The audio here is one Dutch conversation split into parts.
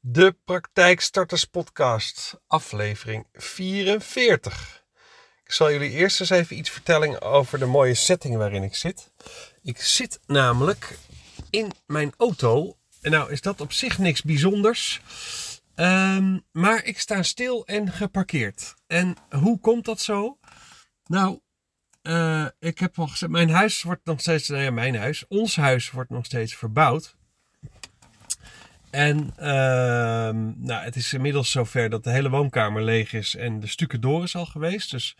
De Praktijkstarters Podcast, aflevering 44. Ik zal jullie eerst eens even iets vertellen over de mooie setting waarin ik zit. Ik zit namelijk in mijn auto. En nou is dat op zich niks bijzonders. Ehm, maar ik sta stil en geparkeerd. En hoe komt dat zo? Nou, uh, ik heb al gezegd, mijn huis wordt nog steeds, nou ja, mijn huis, ons huis wordt nog steeds verbouwd. En uh, nou, het is inmiddels zover dat de hele woonkamer leeg is en de stukken door is al geweest. Dus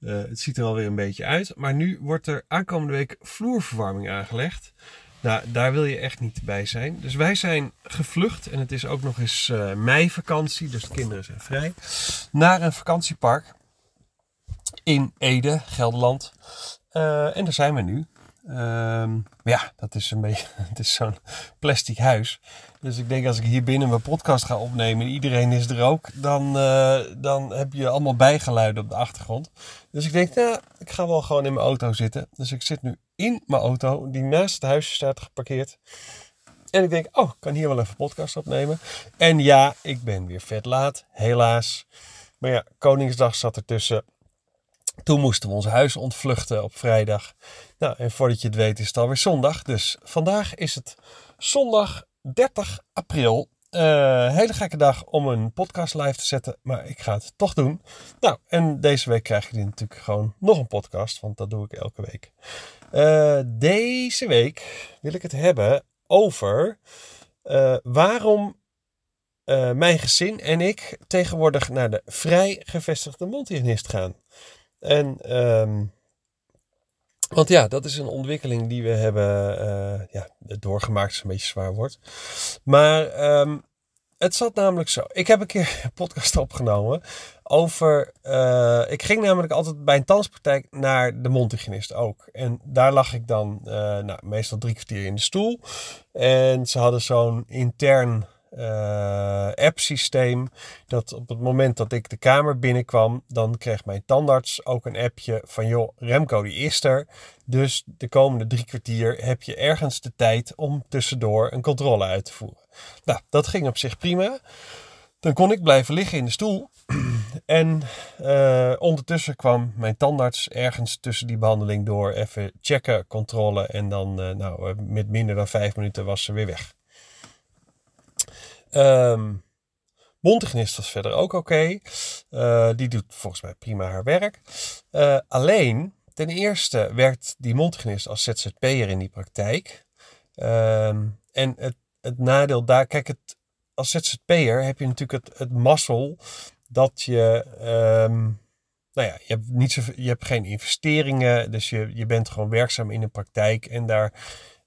uh, het ziet er alweer een beetje uit. Maar nu wordt er aankomende week vloerverwarming aangelegd. Nou, daar wil je echt niet bij zijn. Dus wij zijn gevlucht en het is ook nog eens uh, meivakantie, dus de kinderen zijn vrij. Naar een vakantiepark in Ede, Gelderland. Uh, en daar zijn we nu. Um, ja, dat is een beetje, het is zo'n plastic huis. Dus ik denk als ik hier binnen mijn podcast ga opnemen en iedereen is er ook, dan, uh, dan heb je allemaal bijgeluiden op de achtergrond. Dus ik denk, nou, ik ga wel gewoon in mijn auto zitten. Dus ik zit nu in mijn auto, die naast het huisje staat geparkeerd. En ik denk, oh, ik kan hier wel even podcast opnemen. En ja, ik ben weer vet laat, helaas. Maar ja, Koningsdag zat ertussen. Toen moesten we ons huis ontvluchten op vrijdag. Nou, en voordat je het weet is het alweer zondag. Dus vandaag is het zondag 30 april. Uh, hele gekke dag om een podcast live te zetten, maar ik ga het toch doen. Nou, en deze week krijg je natuurlijk gewoon nog een podcast, want dat doe ik elke week. Uh, deze week wil ik het hebben over uh, waarom mijn gezin en ik tegenwoordig naar de vrij gevestigde mondhygiënist gaan. En, um, want ja, dat is een ontwikkeling die we hebben uh, ja, doorgemaakt, is een beetje zwaar woord. Maar um, het zat namelijk zo. Ik heb een keer een podcast opgenomen over. Uh, ik ging namelijk altijd bij een danspraktijk naar de mondhygiënist ook. En daar lag ik dan uh, nou, meestal drie kwartier in de stoel. En ze hadden zo'n intern uh, app-systeem. Dat op het moment dat ik de kamer binnenkwam, dan kreeg mijn tandarts ook een appje van joh, Remco die is er. Dus de komende drie kwartier heb je ergens de tijd om tussendoor een controle uit te voeren. Nou, dat ging op zich prima. Dan kon ik blijven liggen in de stoel. En uh, ondertussen kwam mijn tandarts ergens tussen die behandeling door even checken, controle. En dan, uh, nou, met minder dan vijf minuten was ze weer weg. Um, was verder ook oké. Uh, die doet volgens mij prima haar werk. Uh, alleen, ten eerste werkt die Montegnist als ZZP'er in die praktijk. Um, en het, het nadeel daar, kijk, het, als ZZP'er heb je natuurlijk het, het mazzel dat je, um, nou ja, je hebt, niet zo, je hebt geen investeringen, dus je, je bent gewoon werkzaam in een praktijk en daar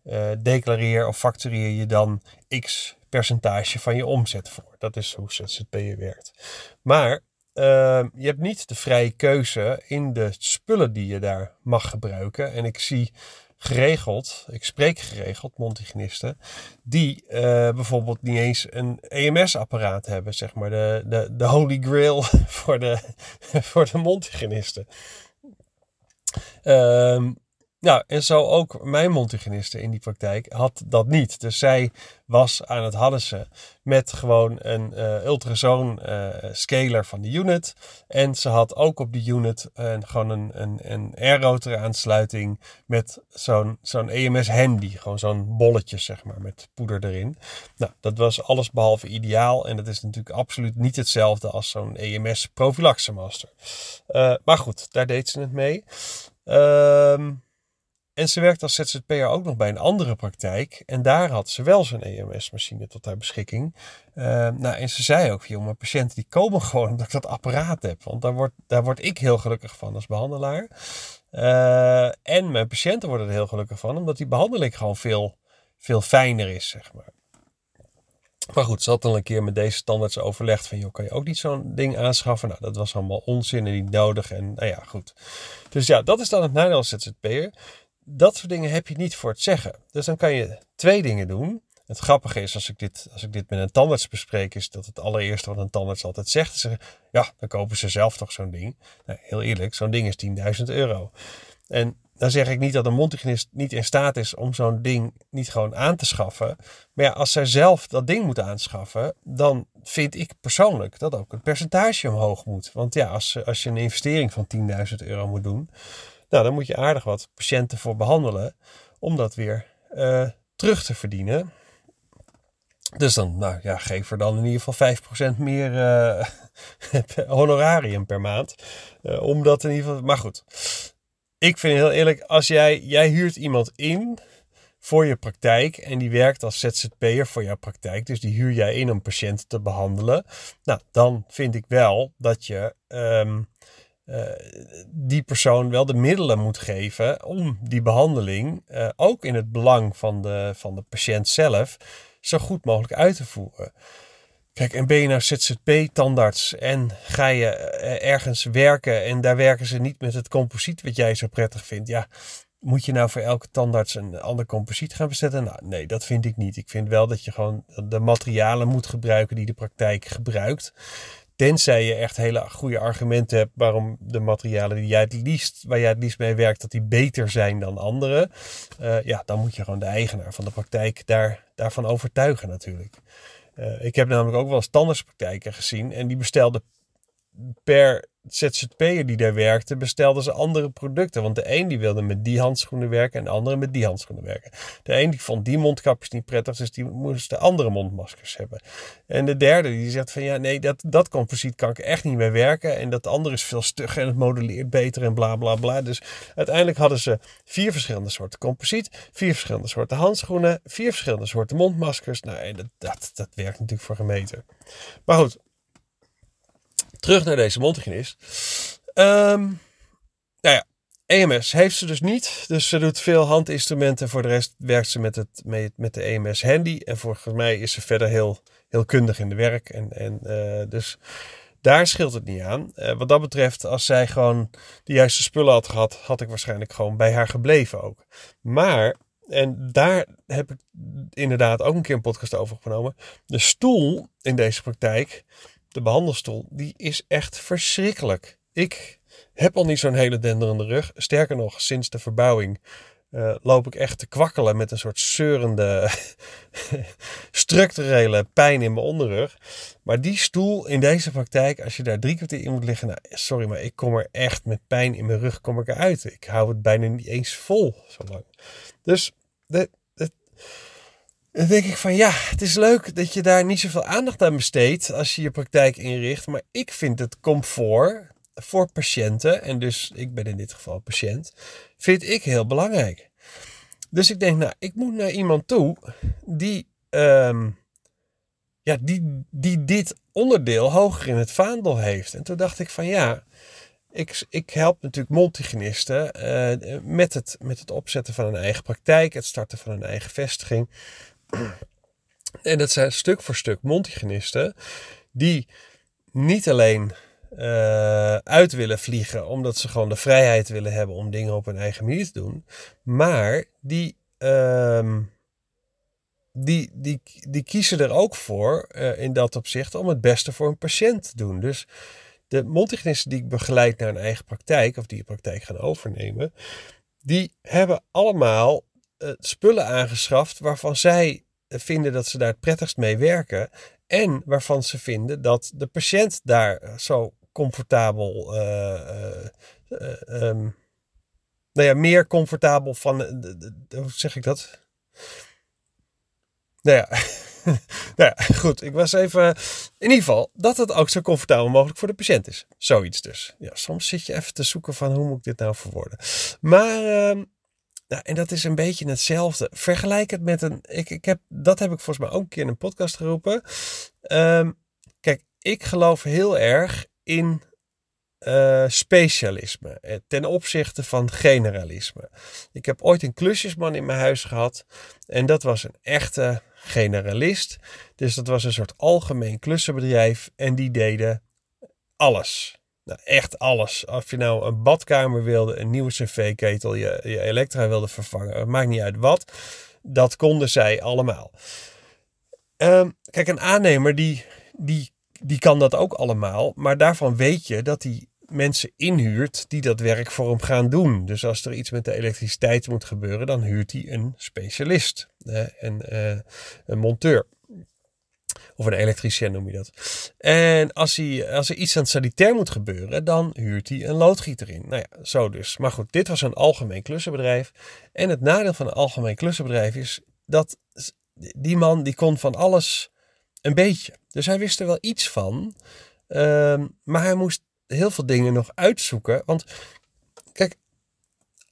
uh, declareer of factureer je dan x percentage van je omzet voor. Dat is hoe ZZP'er werkt. Maar uh, je hebt niet de vrije keuze in de spullen die je daar mag gebruiken. En ik zie geregeld, ik spreek geregeld mondhygiënisten, die uh, bijvoorbeeld niet eens een EMS-apparaat hebben, zeg maar, de, de, de holy grail voor de, voor de mondhygiënisten. Uh, nou, en zo ook mijn mondhygiëniste in die praktijk had dat niet. Dus zij was aan het hadden met gewoon een uh, ultrasoon uh, scaler van de unit. En ze had ook op die unit gewoon een, een, een airrotor aansluiting met zo'n zo'n EMS handy. Gewoon zo'n bolletje zeg maar met poeder erin. Nou, dat was alles behalve ideaal. En dat is natuurlijk absoluut niet hetzelfde als zo'n EMS prophylaxemaster. maar goed, daar deed ze het mee. Ehm... En ze werkte als ZZP'er ook nog bij een andere praktijk. En daar had ze wel zo'n EMS-machine tot haar beschikking. Uh, nou, en ze zei ook, joh, mijn patiënten die komen gewoon omdat ik dat apparaat heb. Want daar word, daar word ik heel gelukkig van als behandelaar. Uh, en mijn patiënten worden er heel gelukkig van, omdat die behandeling gewoon veel, veel fijner is, zeg maar. Maar goed, ze had dan een keer met deze standaards overlegd van, joh, kan je ook niet zo'n ding aanschaffen? Nou, dat was allemaal onzin en niet nodig. En nou ja, goed. Dus ja, dat is dan het nadeel als ZZP'er dat soort dingen heb je niet voor het zeggen. Dus dan kan je twee dingen doen. Het grappige is, als ik dit, als ik dit met een tandarts bespreek, is dat het allereerste wat een tandarts altijd zegt, is, ja, dan kopen ze zelf toch zo'n ding. Nou, heel eerlijk, zo'n ding is 10.000 euro. En dan zeg ik niet dat een mondhygiënist niet in staat is om zo'n ding niet gewoon aan te schaffen. Maar ja, als zij zelf dat ding moet aanschaffen, dan vind ik persoonlijk dat ook het percentage omhoog moet. Want ja, als, als je een investering van 10.000 euro moet doen, nou, dan moet je aardig wat patiënten voor behandelen om dat weer uh, terug te verdienen. Dus dan, nou ja, geef er dan in ieder geval 5% meer uh, honorarium per maand. Uh, omdat in ieder geval, maar goed. Ik vind heel eerlijk, als jij, jij huurt iemand in voor je praktijk en die werkt als ZZP'er voor jouw praktijk, dus die huur jij in om patiënten te behandelen. Nou, dan vind ik wel dat je um, uh, die persoon wel de middelen moet geven om die behandeling, uh, ook in het belang van de, van de patiënt zelf, zo goed mogelijk uit te voeren. Kijk, en ben je nou ZZP-tandarts en ga je eh, ergens werken en daar werken ze niet met het composiet wat jij zo prettig vindt, ja, moet je nou voor elke tandarts een ander composiet gaan bezetten? Nou, nee, dat vind ik niet. Ik vind wel dat je gewoon de materialen moet gebruiken die de praktijk gebruikt. Tenzij je echt hele goede argumenten hebt waarom de materialen die jij het liefst, waar jij het liefst mee werkt, dat die beter zijn dan andere. Uh, ja, dan moet je gewoon de eigenaar van de praktijk daar, daarvan overtuigen natuurlijk. Uh, ik heb namelijk ook wel standaardspraktijken gezien en die bestelden per ZZP'er die daar werkte, bestelden ze andere producten. Want de een die wilde met die handschoenen werken en de andere met die handschoenen werken. De een die vond die mondkapjes niet prettig, dus die moesten andere mondmaskers hebben. En de derde die zegt van ja, nee, dat, dat composiet kan ik echt niet meer werken. En dat andere is veel stugger en het modelleert beter en bla bla bla. Dus uiteindelijk hadden ze vier verschillende soorten composiet, vier verschillende soorten handschoenen, vier verschillende soorten mondmaskers. Nou, en dat, dat, dat werkt natuurlijk voor gemeten. Maar goed, terug naar deze mondhygiënist. Um, nou ja, EMS heeft ze dus niet. Dus ze doet veel handinstrumenten. Voor de rest werkt ze met, het, met, de EMS Handy. En volgens mij is ze verder heel, heel kundig in de werk. En, en uh, dus daar scheelt het niet aan. Uh, wat dat betreft, als zij gewoon de juiste spullen had gehad, had ik waarschijnlijk gewoon bij haar gebleven ook. Maar, en daar heb ik inderdaad ook een keer een podcast over opgenomen. De stoel in deze praktijk de behandelstoel, die is echt verschrikkelijk. Ik heb al niet zo'n hele denderende rug. Sterker nog, sinds de verbouwing uh, loop ik echt te kwakkelen met een soort zeurende structurele pijn in mijn onderrug. Maar die stoel in deze praktijk, als je daar drie kwartier in moet liggen, nou, sorry, maar ik kom er echt met pijn in mijn rug kom ik eruit. Ik hou het bijna niet eens vol zo lang. Dus de, dan denk ik van ja, het is leuk dat je daar niet zoveel aandacht aan besteedt als je je praktijk inricht. Maar ik vind het comfort voor patiënten, en dus ik ben in dit geval patiënt, vind ik heel belangrijk. Dus ik denk, nou, ik moet naar iemand toe die, um, ja, die, die dit onderdeel hoger in het vaandel heeft. En toen dacht ik van ja, ik, ik help natuurlijk multigenisten uh, met, het, met het opzetten van een eigen praktijk, het starten van een eigen vestiging. En dat zijn stuk voor stuk mondhygiënisten die niet alleen uh, uit willen vliegen omdat ze gewoon de vrijheid willen hebben om dingen op hun eigen manier te doen, maar die, uh, die, die, die kiezen er ook voor uh, in dat opzicht om het beste voor een patiënt te doen. Dus de mondhygiënisten die ik begeleid naar een eigen praktijk of die een praktijk gaan overnemen, die hebben allemaal spullen aangeschaft waarvan zij vinden dat ze daar het prettigst mee werken. En waarvan ze vinden dat de patiënt daar zo comfortabel, uh, uh, um, nou ja, meer comfortabel van, hoe zeg ik dat? Nou ja. nou ja, goed. Ik was even. In ieder geval dat het ook zo comfortabel mogelijk voor de patiënt is. Zoiets dus. Ja, soms zit je even te zoeken van hoe moet ik dit nou verwoorden. Maar. Uh, nou, en dat is een beetje hetzelfde. Vergelijk het met een. Ik, ik heb, dat heb ik volgens mij ook een keer in een podcast geroepen. Um, kijk, ik geloof heel erg in uh, specialisme eh, ten opzichte van generalisme. Ik heb ooit een klusjesman in mijn huis gehad en dat was een echte generalist. Dus dat was een soort algemeen klussenbedrijf en die deden alles. Echt alles. Of je nou een badkamer wilde, een nieuwe cv-ketel, je, je elektra wilde vervangen, maakt niet uit wat. Dat konden zij allemaal. Um, kijk, een aannemer die, die, die kan dat ook allemaal, maar daarvan weet je dat hij mensen inhuurt die dat werk voor hem gaan doen. Dus als er iets met de elektriciteit moet gebeuren, dan huurt hij een specialist, en, uh, een monteur. Of een elektricien noem je dat. En als, hij, als er iets aan het sanitair moet gebeuren, dan huurt hij een loodgieter in. Nou ja, zo dus. Maar goed, dit was een algemeen klussenbedrijf. En het nadeel van een algemeen klussenbedrijf is dat die man die kon van alles een beetje. Dus hij wist er wel iets van. Ehm, maar hij moest heel veel dingen nog uitzoeken. Want kijk,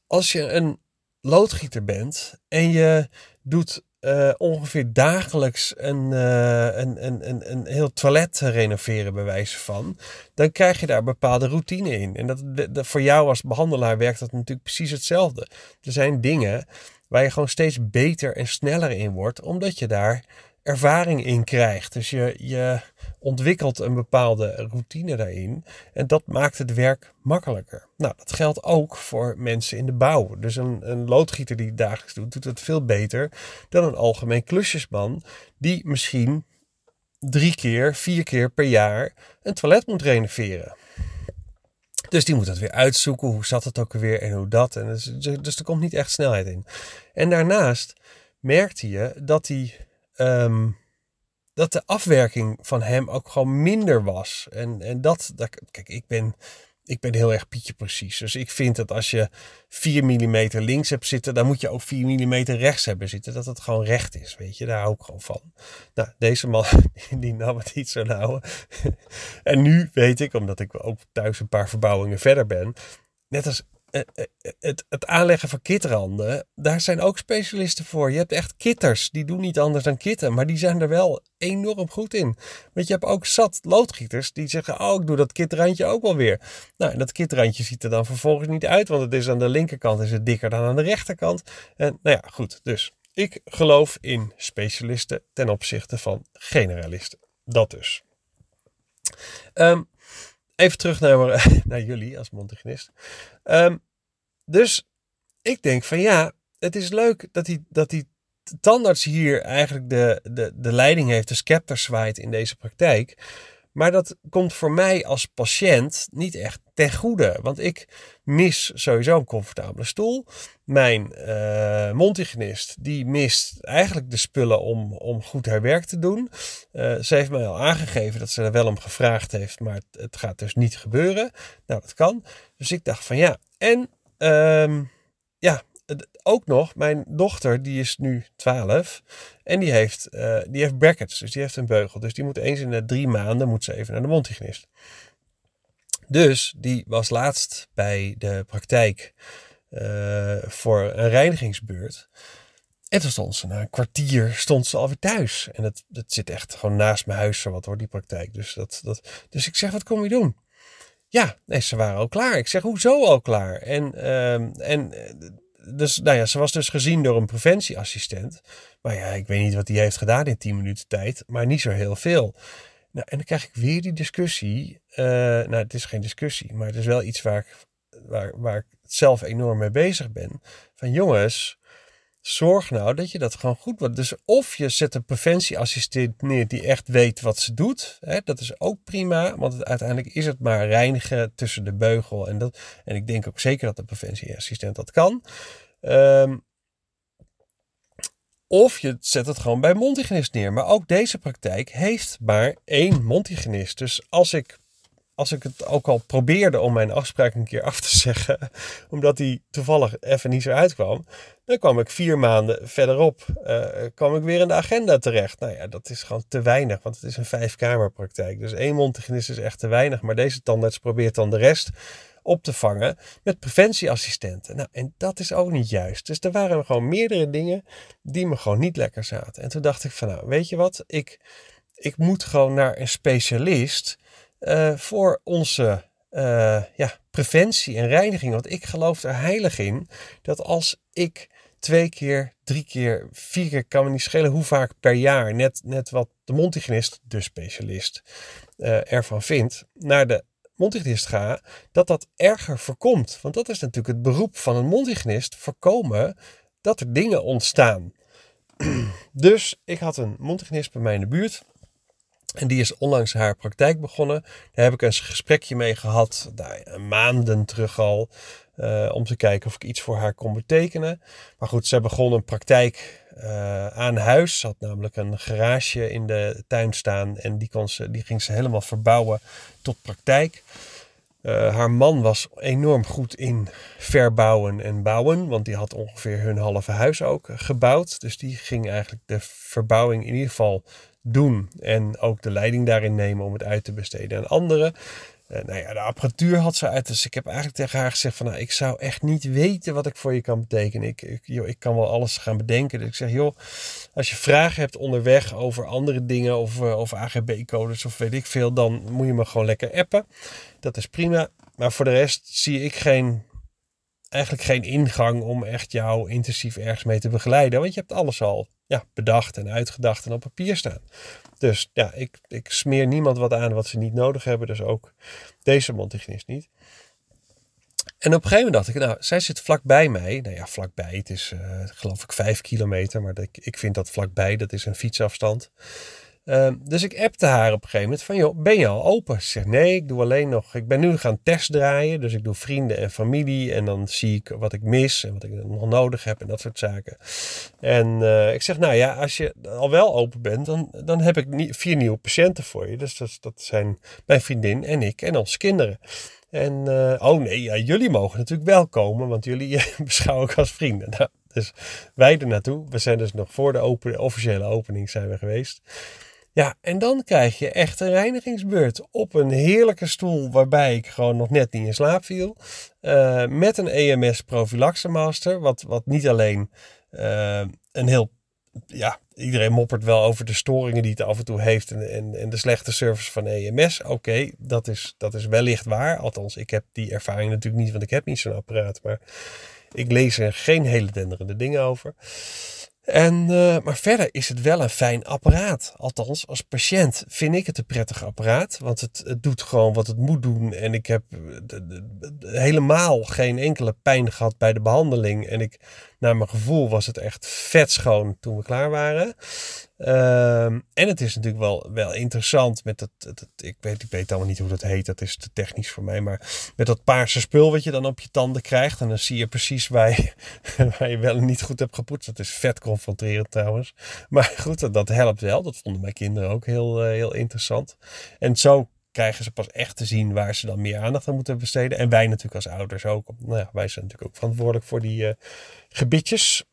als je een loodgieter bent en je doet uh, ongeveer dagelijks een, uh, een, een, een, een heel toilet renoveren, bij wijze van, dan krijg je daar bepaalde routine in. En dat, de, voor jou als behandelaar werkt dat natuurlijk precies hetzelfde. Er zijn dingen waar je gewoon steeds beter en sneller in wordt, omdat je daar ervaring in krijgt. Dus je, je ontwikkelt een bepaalde routine daarin. En dat maakt het werk makkelijker. Nou, dat geldt ook voor mensen in de bouw. Dus een, een loodgieter die het dagelijks doet, doet het veel beter dan een algemeen klusjesman. Die misschien drie keer, vier keer per jaar een toilet moet renoveren. Dus die moet dat weer uitzoeken. Hoe zat het ook alweer en hoe dat. En dus, dus er komt niet echt snelheid in. En daarnaast merkte je dat hij um, dat de afwerking van hem ook gewoon minder was. En, en dat, dat, kijk, ik ben, ik ben heel erg Pietje precies. Dus ik vind dat als je 4 mm links hebt zitten, dan moet je ook 4 mm rechts hebben zitten. Dat het gewoon recht is, weet je. Daar hou ik gewoon van. Nou, deze man, die nam het niet zo nauw. en nu weet ik, omdat ik ook thuis een paar verbouwingen verder ben. Net als het, het aanleggen van kitranden, daar zijn ook specialisten voor. Je hebt echt kitters, die doen niet anders dan kitten, maar die zijn er wel enorm goed in. Want je hebt ook zat loodgieters die zeggen, oh ik doe dat kitrandje ook wel weer. Nou, dat kitrandje ziet er dan vervolgens niet uit, want het is aan de linkerkant is het dikker dan aan de rechterkant. En nou ja, goed, dus ik geloof in specialisten ten opzichte van generalisten. Dat dus. Um, even terug naar, naar jullie als Montegnist. Um, dus ik denk van ja, het is leuk dat die, dat die tandarts hier eigenlijk de, de, de leiding heeft, de scepter zwaait in deze praktijk. Maar dat komt voor mij als patiënt niet echt ten goede. Want ik mis sowieso een comfortabele stoel. Mijn uh, mondhygiënist die mist eigenlijk de spullen om, om goed haar werk te doen. Uh, ze heeft mij al aangegeven dat ze er wel om gevraagd heeft. Maar het, gaat dus niet gebeuren. Nou, dat kan. Dus ik dacht van ja. En um, ja, ook nog, mijn dochter, die is nu 12 en die heeft, uh, die heeft brackets, dus die heeft een beugel. Dus die moet eens in de drie maanden moet ze even naar de mondhygiënist. Dus die was laatst bij de praktijk uh, voor een reinigingsbeurt. En toen stond ze na een kwartier stond ze alweer thuis. En dat, dat zit echt gewoon naast mijn huis, zo wat hoor, die praktijk. Dus, dat, dat, dus ik zeg, wat kom je doen? Ja, nee, ze waren al klaar. Ik zeg, hoezo al klaar? En, uh, en dus, nou ja, ze was dus gezien door een preventieassistent. Maar ja, ik weet niet wat die heeft gedaan in 10 minuten tijd, maar niet zo heel veel. Nou, en dan krijg ik weer die discussie. Uh, nou, het is geen discussie, maar het is wel iets waar waar, waar ik zelf enorm mee bezig ben. Van jongens, zorg nou dat je dat gewoon goed wordt. Dus of je zet een preventieassistent neer die echt weet wat ze doet. Hè, dat is ook prima, want uiteindelijk is het maar reinigen tussen de beugel en dat. En ik denk ook zeker dat de preventieassistent dat kan. Ehm, of je zet het gewoon bij mondhygiënist neer. Maar ook deze praktijk heeft maar één mondhygiënist. Dus als ik als ik het ook al probeerde om mijn afspraak een keer af te zeggen, omdat die toevallig even niet zo uitkwam, dan kwam ik vier maanden verderop, uh, kwam ik weer in de agenda terecht. Nou ja, dat is gewoon te weinig, want het is een vijfkamerpraktijk. Dus één mondhygiënist is echt te weinig, maar deze tandarts probeert dan de rest op te vangen met preventieassistenten. Nou, en dat is ook niet juist. Dus er waren gewoon meerdere dingen die me gewoon niet lekker zaten. En toen dacht ik van, nou, weet je wat, ik, ik moet gewoon naar een specialist uh, voor onze uh, ja, preventie en reiniging. Want ik geloof er heilig in dat als ik twee keer, drie keer, vier keer, kan me niet schelen hoe vaak per jaar, net, net wat de mondhygiënist, de specialist, uh, ervan vindt, naar de mondhygiënist ga, dat dat erger voorkomt. Want dat is natuurlijk het beroep van een mondhygiënist, voorkomen dat er dingen ontstaan. dus ik had een mondhygiënist bij mij in de buurt. En die is onlangs haar praktijk begonnen. Daar heb ik een gesprekje mee gehad, daar, maanden terug al. Uh, om te kijken of ik iets voor haar kon betekenen. Maar goed, ze begon een praktijk uh, aan huis. Ze had namelijk een garage in de tuin staan. En die, kon ze, die ging ze helemaal verbouwen tot praktijk. Uh, haar man was enorm goed in verbouwen en bouwen. Want die had ongeveer hun halve huis ook gebouwd. Dus die ging eigenlijk de verbouwing in ieder geval doen. En ook de leiding daarin nemen om het uit te besteden aan anderen. Uh, nou ja, de apparatuur had ze uit. Dus ik heb eigenlijk tegen haar gezegd van... Nou, ik zou echt niet weten wat ik voor je kan betekenen. Ik, ik, joh, ik kan wel alles gaan bedenken. Dus ik zeg, joh, als je vragen hebt onderweg over andere dingen... of uh, over AGB-codes of weet ik veel... dan moet je me gewoon lekker appen. Dat is prima. Maar voor de rest zie ik geen... Eigenlijk geen ingang om echt jou intensief ergens mee te begeleiden. Want je hebt alles al ja, bedacht en uitgedacht en op papier staan. Dus ja, ik, ik smeer niemand wat aan wat ze niet nodig hebben. Dus ook deze mondhygiënist niet. En op een gegeven moment dacht ik, nou, zij zit vlakbij mij. Nou ja, vlakbij. Het is uh, geloof ik vijf kilometer. Maar ik, ik vind dat vlakbij. Dat is een fietsafstand. Uh, dus ik appte haar op een gegeven moment van, joh, ben je al open? Ze zegt, nee, ik doe alleen nog, ik ben nu gaan testdraaien. Dus ik doe vrienden en familie en dan zie ik wat ik mis en wat ik nog nodig heb en dat soort zaken. En uh, ik zeg, nou ja, als je al wel open bent, dan, dan heb ik vier nieuwe patiënten voor je. Dus dat, zijn mijn vriendin en ik en onze kinderen. En, uh, oh nee, ja, jullie mogen natuurlijk wel komen, want jullie beschouw ik als vrienden. Nou, dus wij er naartoe. We zijn dus nog voor de open, officiële opening zijn we geweest. Ja, en dan krijg je echt een reinigingsbeurt op een heerlijke stoel waarbij ik gewoon nog net niet in slaap viel. Uh, met een EMS Prophylaxe Master, wat, wat niet alleen uh, een heel ja, iedereen moppert wel over de storingen die het af en toe heeft en, en, en de slechte service van EMS. Oké, dat, is, dat is wellicht waar. Althans, ik heb die ervaring natuurlijk niet, want ik heb niet zo'n apparaat. Maar ik lees er geen hele denderende dingen over. En, uh, maar verder is het wel een fijn apparaat. Althans, als patiënt vind ik het een prettig apparaat. Want het, doet gewoon wat het moet doen. En ik heb de, helemaal geen enkele pijn gehad bij de behandeling. En ik, naar mijn gevoel was het echt vet schoon toen we klaar waren. Um, en het is natuurlijk wel, wel interessant met dat, dat, ik, weet, ik weet allemaal niet hoe dat heet, dat is te technisch voor mij, maar met dat paarse spul wat je dan op je tanden krijgt en dan zie je precies waar je, waar je wel en niet goed hebt gepoetst. Dat is vet confronterend trouwens. Maar goed, dat, dat helpt wel. Dat vonden mijn kinderen ook heel, uh, heel interessant. En zo krijgen ze pas echt te zien waar ze dan meer aandacht aan moeten besteden. En wij natuurlijk als ouders ook. Nou ja, wij zijn natuurlijk ook verantwoordelijk voor die uh, gebitjes.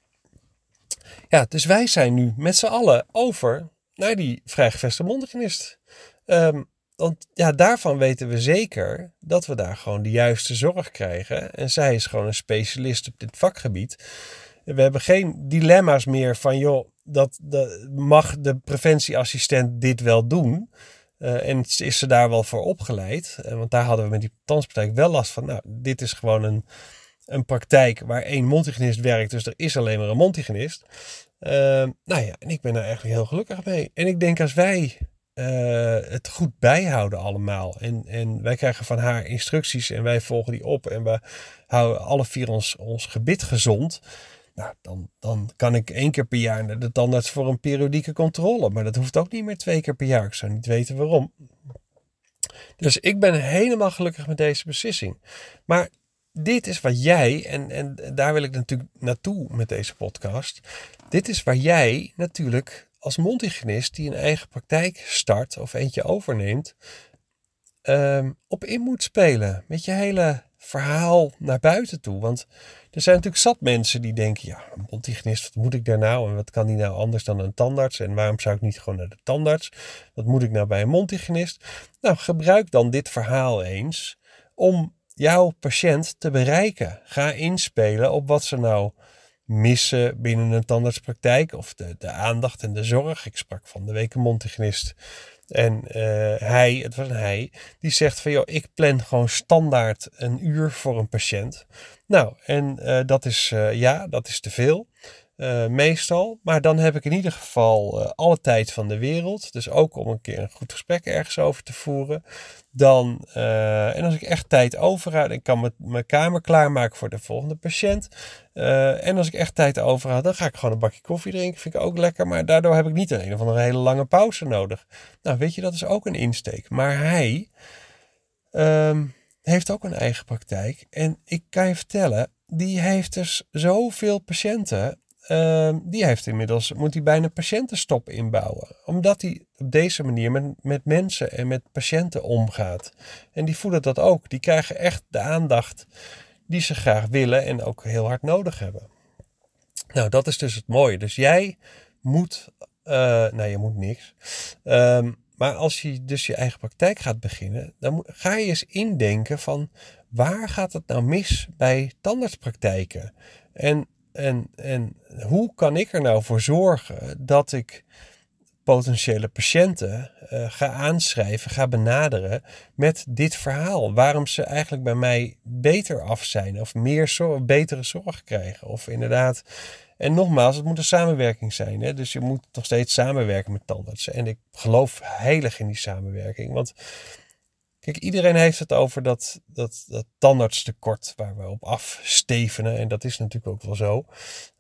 Ja, dus wij zijn nu met z'n allen over naar die vrijgeveste mondhygiënist. Um, want ja, daarvan weten we zeker dat we daar gewoon de juiste zorg krijgen. En zij is gewoon een specialist op dit vakgebied. We hebben geen dilemma's meer van, joh, dat, mag de preventieassistent dit wel doen? Uh, en is ze daar wel voor opgeleid? Uh, want daar hadden we met die tandspraktijk wel last van. Nou, dit is gewoon een, een praktijk waar één mondhygiënist werkt. Dus er is alleen maar een mondhygiënist. Uh, nou ja, en ik ben daar eigenlijk heel gelukkig mee. En ik denk als wij het goed bijhouden allemaal. En, en wij krijgen van haar instructies en wij volgen die op. En we houden alle vier ons, ons gebit gezond. Nou, dan, dan kan ik één keer per jaar naar de tandarts voor een periodieke controle. Maar dat hoeft ook niet meer twee keer per jaar. Ik zou niet weten waarom. Dus ik ben helemaal gelukkig met deze beslissing. Maar dit is wat jij, en, en daar wil ik natuurlijk naartoe met deze podcast. Dit is waar jij natuurlijk als mondhygiënist die een eigen praktijk start of eentje overneemt, um, op in moet spelen. Met je hele verhaal naar buiten toe. Want er zijn natuurlijk zat mensen die denken, ja, een mondhygiënist, wat moet ik daar nou? En wat kan die nou anders dan een tandarts? En waarom zou ik niet gewoon naar de tandarts? Wat moet ik nou bij een mondhygiënist? Nou, gebruik dan dit verhaal eens om jouw patiënt te bereiken. Ga inspelen op wat ze nou missen binnen een tandartspraktijk of de, de aandacht en de zorg. Ik sprak van de week een en uh, hij, het was hij, die zegt van joh, ik plan gewoon standaard een uur voor een patiënt. Nou, en uh, dat is, uh, ja, dat is te veel. Uh, meestal. Maar dan heb ik in ieder geval uh, alle tijd van de wereld. Dus ook om een keer een goed gesprek ergens over te voeren. Dan, uh, en als ik echt tijd overhoud, ik kan mijn kamer klaarmaken voor de volgende patiënt. en als ik echt tijd overhoud, dan ga ik gewoon een bakje koffie drinken. Vind ik ook lekker. Maar daardoor heb ik niet een, een of andere hele lange pauze nodig. Nou, weet je, dat is ook een insteek. Maar hij um, heeft ook een eigen praktijk. En ik kan je vertellen, die heeft dus zoveel patiënten. Uh, die heeft inmiddels, moet hij bijna patiëntenstop inbouwen. Omdat hij op deze manier met, met mensen en met patiënten omgaat. En die voelen dat ook. Die krijgen echt de aandacht die ze graag willen en ook heel hard nodig hebben. Nou, dat is dus het mooie. Dus jij moet, uh, nou je moet niks. Um, maar als je dus je eigen praktijk gaat beginnen, dan ga je eens indenken van waar gaat het nou mis bij tandartspraktijken? En, en, en hoe kan ik er nou voor zorgen dat ik potentiële patiënten uh, ga aanschrijven, ga benaderen met dit verhaal. Waarom ze eigenlijk bij mij beter af zijn of meer zorg, betere zorg krijgen. Of inderdaad en nogmaals, het moet een samenwerking zijn. Hè? Dus je moet nog steeds samenwerken met tandartsen. En ik geloof heilig in die samenwerking. Want kijk, iedereen heeft het over dat, dat, dat tandartstekort waar we op afstevenen. En dat is natuurlijk ook wel zo.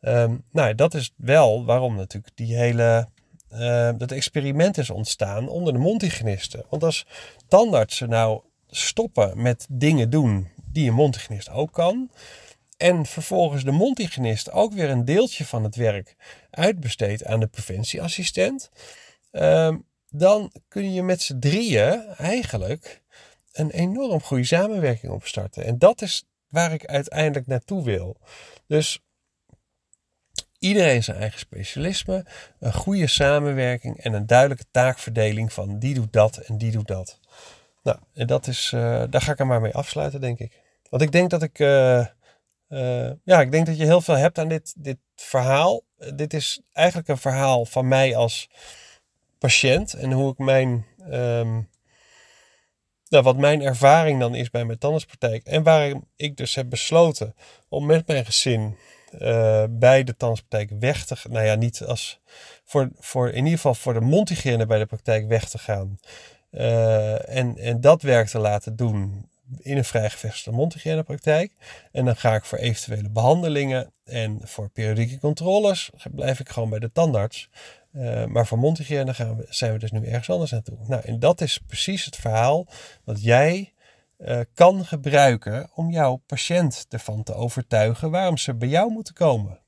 Um, nou, dat is wel waarom natuurlijk die hele uh, dat experiment is ontstaan onder de mondhygiënisten. Want als tandartsen nou stoppen met dingen doen die een mondhygiënist ook kan en vervolgens de mondhygiënist ook weer een deeltje van het werk uitbesteedt aan de preventieassistent, ehm, dan kun je met z'n drieën eigenlijk een enorm goede samenwerking opstarten. En dat is waar ik uiteindelijk naartoe wil. Dus iedereen zijn eigen specialisme, een goede samenwerking en een duidelijke taakverdeling van die doet dat en die doet dat. Nou, en dat is, uh, daar ga ik er maar mee afsluiten, denk ik. Want ik denk dat ik. Uh, uh, ja, ik denk dat je heel veel hebt aan dit, dit verhaal. dit is eigenlijk een verhaal van mij als patiënt en hoe ik mijn, um, nou, wat mijn ervaring dan is bij mijn tandartspraktijk. En waarom ik dus heb besloten om met mijn gezin uh, bij de tandartspraktijk weg te gaan. Nou ja, niet als voor, voor in ieder geval voor de mondhygiëne bij de praktijk weg te gaan. Uh, en, en dat werk te laten doen in een vrij gevestigde mondhygiënepraktijk. En dan ga ik voor eventuele behandelingen en voor periodieke controles blijf ik gewoon bij de tandarts. Uh, maar voor mondhygiëne gaan we, zijn we dus nu ergens anders naartoe. Nou, en dat is precies het verhaal wat jij uh, kan gebruiken om jouw patiënt ervan te overtuigen waarom ze bij jou moeten komen.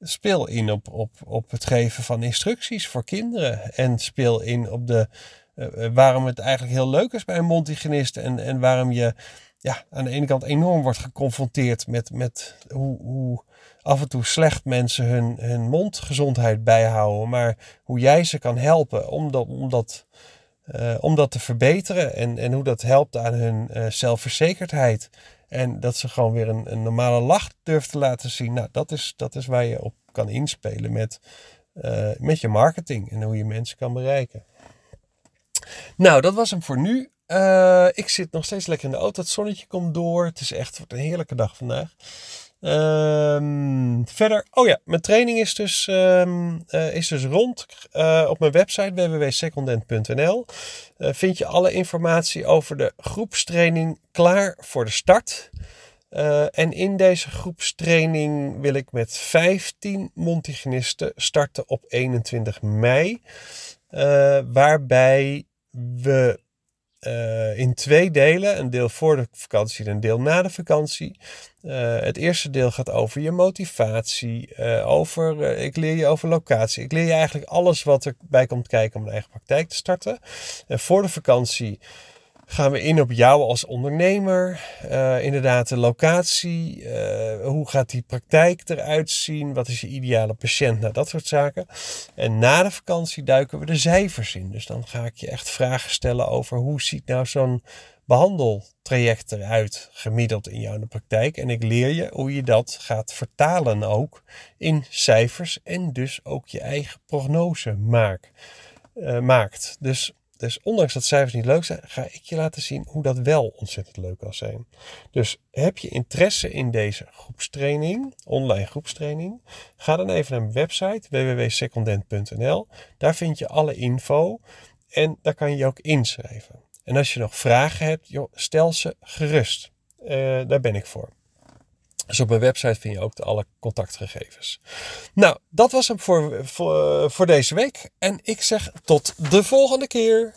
Speel in op, op, op het geven van instructies voor kinderen en speel in op de eh, eh, waarom het eigenlijk heel leuk is bij een mondhygiënist en, en waarom je ja, aan de ene kant enorm wordt geconfronteerd met, met hoe, hoe af en toe slecht mensen hun, hun mondgezondheid bijhouden, maar hoe jij ze kan helpen om dat, om dat, uh, om dat te verbeteren en, en hoe dat helpt aan hun uh, zelfverzekerdheid. En dat ze gewoon weer een, een normale lach durft te laten zien. Nou, dat is, dat is waar je op kan inspelen met, uh, met je marketing en hoe je mensen kan bereiken. Nou, dat was hem voor nu. Ik zit nog steeds lekker in de auto. Het zonnetje komt door. Het is echt een heerlijke dag vandaag. Um, verder, oh ja, mijn training is dus, um, uh, is dus rond. Uh, op mijn website www.secondent.nl vind je alle informatie over de groepstraining klaar voor de start. en in deze groepstraining wil ik met 15 Montigenisten starten op 21 mei. waarbij we uh, in twee delen, een deel voor de vakantie en een deel na de vakantie. Uh, het eerste deel gaat over je motivatie, uh, over, ik leer je over locatie. Ik leer je eigenlijk alles wat erbij komt kijken om een eigen praktijk te starten. En voor de vakantie gaan we in op jou als ondernemer. Uh, inderdaad, de locatie. Uh, hoe gaat die praktijk eruit zien? Wat is je ideale patiënt? Nou, dat soort zaken. En na de vakantie duiken we de cijfers in. Dus dan ga ik je echt vragen stellen over hoe ziet nou zo'n behandeltraject eruit gemiddeld in jouw praktijk. En ik leer je hoe je dat gaat vertalen ook in cijfers en dus ook je eigen prognose uh, maakt. Dus Dus ondanks dat cijfers niet leuk zijn, ga ik je laten zien hoe dat wel ontzettend leuk kan zijn. Dus heb je interesse in deze groepstraining, online groepstraining? Ga dan even naar mijn website www.secondent.nl. Daar vind je alle info en daar kan je je ook inschrijven. En als je nog vragen hebt, joh, stel ze gerust. Uh, daar ben ik voor. Dus op mijn website vind je ook alle contactgegevens. Nou, dat was hem voor, voor, voor deze week. En ik zeg tot de volgende keer.